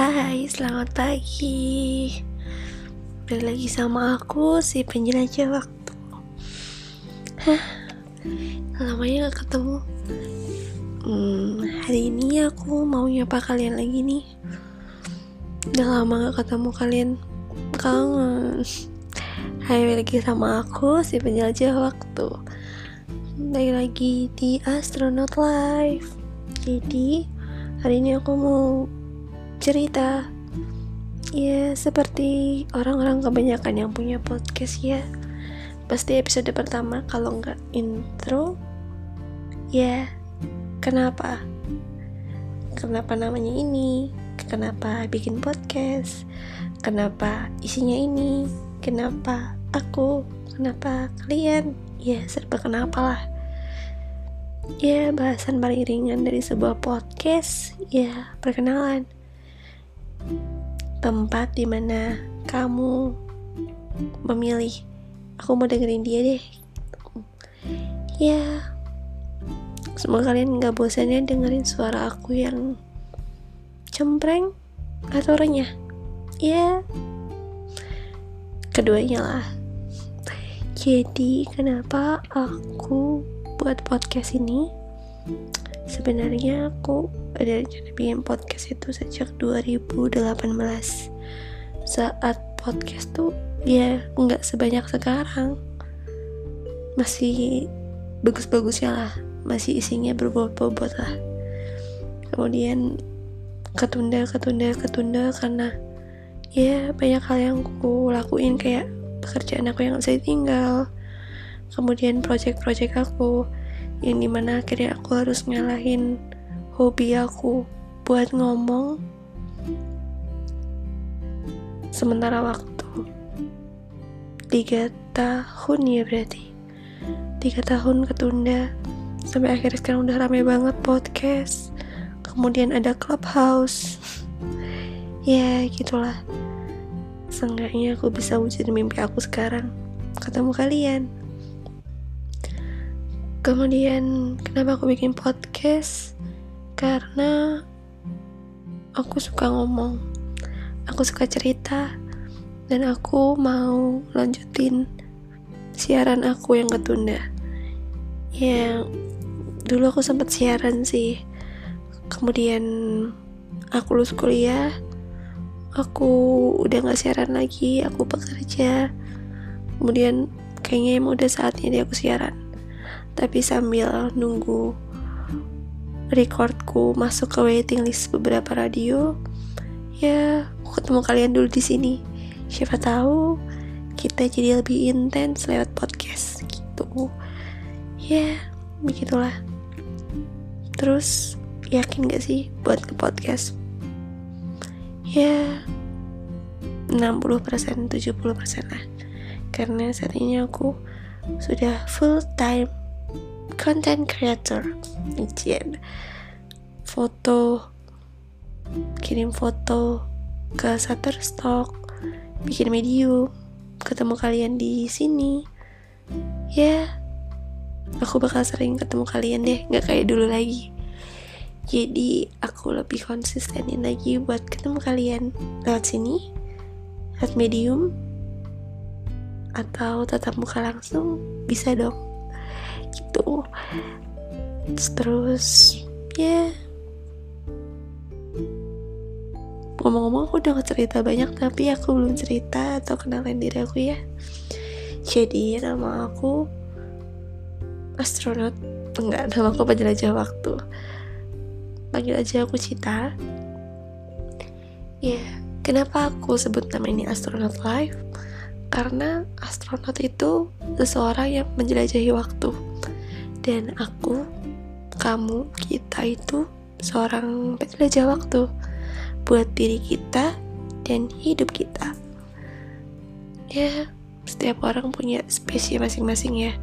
Hai, selamat pagi. Balik lagi sama aku si penjelajah waktu. Hah, lamanya gak ketemu. Hmm, hari ini aku mau nyapa kalian lagi nih. Udah lama gak ketemu kalian. Kangen. Hai, balik lagi sama aku si penjelajah waktu. Balik lagi di Astronaut Life. Jadi, hari ini aku mau cerita. Ya seperti orang-orang kebanyakan yang punya podcast ya. Pasti episode pertama kalau nggak intro ya kenapa? Kenapa namanya ini? Kenapa bikin podcast? Kenapa isinya ini? Kenapa aku? Kenapa kalian? Ya serba kenapa lah ya bahasan paling ringan dari sebuah podcast ya perkenalan tempat di mana kamu memilih. Aku mau dengerin dia deh. Ya semoga kalian nggak bosannya dengerin suara aku yang cempreng atau renyah. Ya keduanya lah. Jadi kenapa aku buat podcast ini sebenarnya aku ada rencana bikin podcast itu sejak 2018 saat podcast tuh ya nggak sebanyak sekarang. Masih bagus-bagusnya lah. Masih isinya berbobot-bobot lah. Kemudian ketunda ketunda ketunda karena ya banyak hal yang aku lakuin. Kayak pekerjaan aku yang saya tinggal kemudian project-project aku yang di mana akhirnya aku harus ngalahin hobi aku buat ngomong sementara waktu. Tiga tahun ya berarti. Tiga tahun ketunda. Sampai akhirnya sekarang udah rame banget podcast. Kemudian ada clubhouse. Ya gitulah. Seenggaknya aku bisa wujud mimpi aku sekarang. Ketemu kalian kemudian kenapa aku bikin podcast? Karena aku suka ngomong. Aku suka cerita. Dan aku mau lanjutin siaran aku yang ketunda. Yang dulu aku sempat siaran sih. Kemudian aku lulus kuliah aku udah gak siaran lagi aku bekerja kemudian kayaknya emang udah saatnya dia aku siaran tapi sambil nunggu recordku masuk ke waiting list beberapa radio ya aku ketemu kalian dulu di sini. Siapa tahu kita jadi lebih intens lewat podcast gitu. Ya begitulah. Terus yakin gak sih buat ke podcast? Ya 60% 70% lah. Karena saat ini aku sudah full time content creator. Ijen foto kirim foto ke Shutterstock bikin medium ketemu kalian di sini. Ya aku bakal sering ketemu kalian deh nggak kayak dulu lagi. Jadi aku lebih konsistenin lagi buat ketemu kalian. Lewat sini lewat medium atau tetap muka langsung bisa dong gitu. Terus ya. Ngomong-ngomong aku udah cerita banyak tapi aku belum cerita atau kenalin diri aku ya. Jadi nama aku astronot. Enggak nama aku penjelajah waktu. Panggil aja aku Cita ya kenapa aku sebut nama ini astronot life? Karena astronot itu seseorang yang menjelajahi waktu dan aku kamu kita itu seorang penjelajah waktu buat diri kita dan hidup kita. Ya setiap orang punya spesies masing-masing ya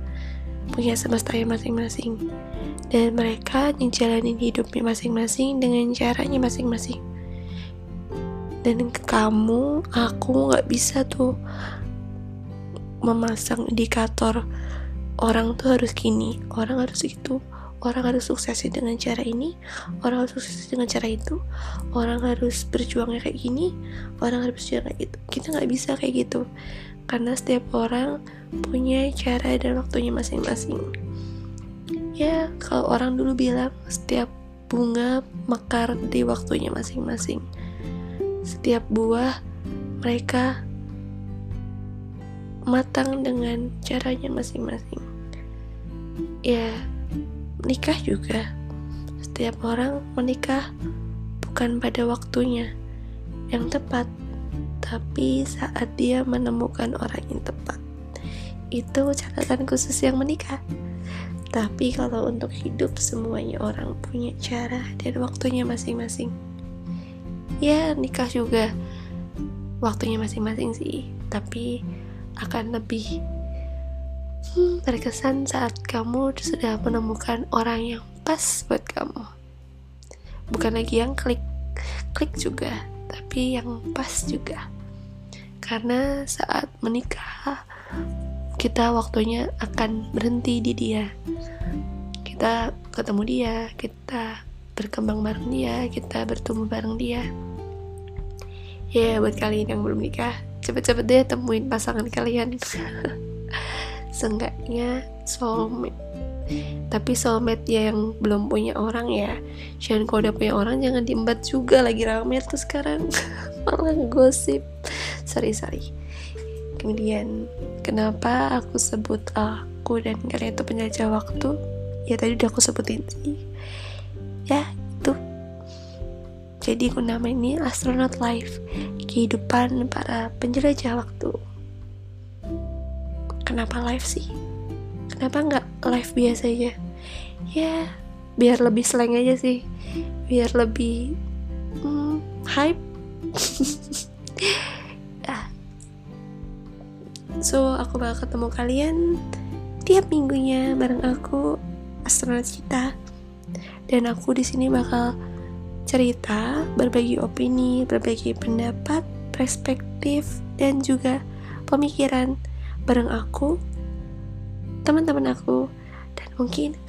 punya semesta masing-masing. Dan mereka menjalani hidupnya masing-masing dengan caranya masing-masing. Dan kamu aku nggak bisa tuh memasang indikator orang tuh harus gini orang harus itu orang harus suksesnya dengan cara ini orang harus sukses dengan cara itu orang harus berjuangnya kayak gini orang harus berjuang kayak gitu. Kita nggak bisa kayak gitu karena setiap orang punya cara dan waktunya masing-masing. Ya kalau orang dulu bilang setiap bunga mekar di waktunya masing-masing. Setiap buah mereka matang dengan caranya masing-masing ya menikah juga. Setiap orang menikah bukan pada waktunya yang tepat tapi saat dia menemukan orang yang tepat. Itu catatan khusus yang menikah. Tapi kalau untuk hidup semuanya orang punya cara dan waktunya masing-masing. Ya nikah juga waktunya masing-masing sih tapi akan lebih hmm, terkesan saat kamu sudah menemukan orang yang pas buat kamu. Bukan lagi yang klik klik juga tapi yang pas juga. Karena saat menikah kita waktunya akan berhenti di dia. Kita ketemu dia kita berkembang bareng dia kita bertumbuh bareng dia. Ya yeah, buat kalian yang belum nikah cepet-cepet deh temuin pasangan kalian seenggaknya soulmate. Tapi soulmate ya yang belum punya orang ya. Jangan kalau udah punya orang jangan diembat juga lagi rame tuh sekarang. Malah gosip sorry sorry. Kemudian kenapa aku sebut aku dan kalian itu penjajah waktu? Ya tadi udah aku sebutin sih. Ya itu. Jadi aku nama ini astronaut life. Kehidupan para penjelajah waktu kenapa live sih? Kenapa nggak live biasa aja ya biar lebih slang aja sih. Biar lebih hmm, hype. Ah. so aku bakal ketemu kalian tiap minggunya bareng aku astronaut cita. Dan aku di sini bakal cerita berbagi opini berbagi pendapat perspektif dan juga pemikiran bareng aku, teman-teman aku, dan mungkin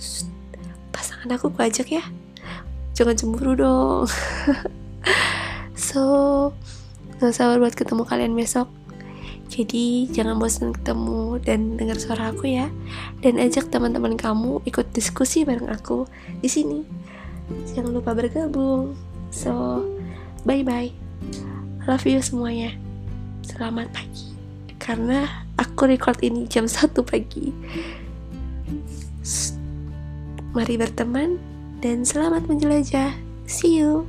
pasangan aku gue ajak ya. Jangan cemburu dong. so, gak sabar buat ketemu kalian besok. Jadi jangan bosan ketemu dan dengar suara aku ya. Dan ajak teman-teman kamu ikut diskusi bareng aku di sini. Jangan lupa bergabung. So, bye bye. Love you semuanya. Selamat pagi. Karena Aku record ini jam 1 pagi. Mari berteman dan selamat menjelajah. See you.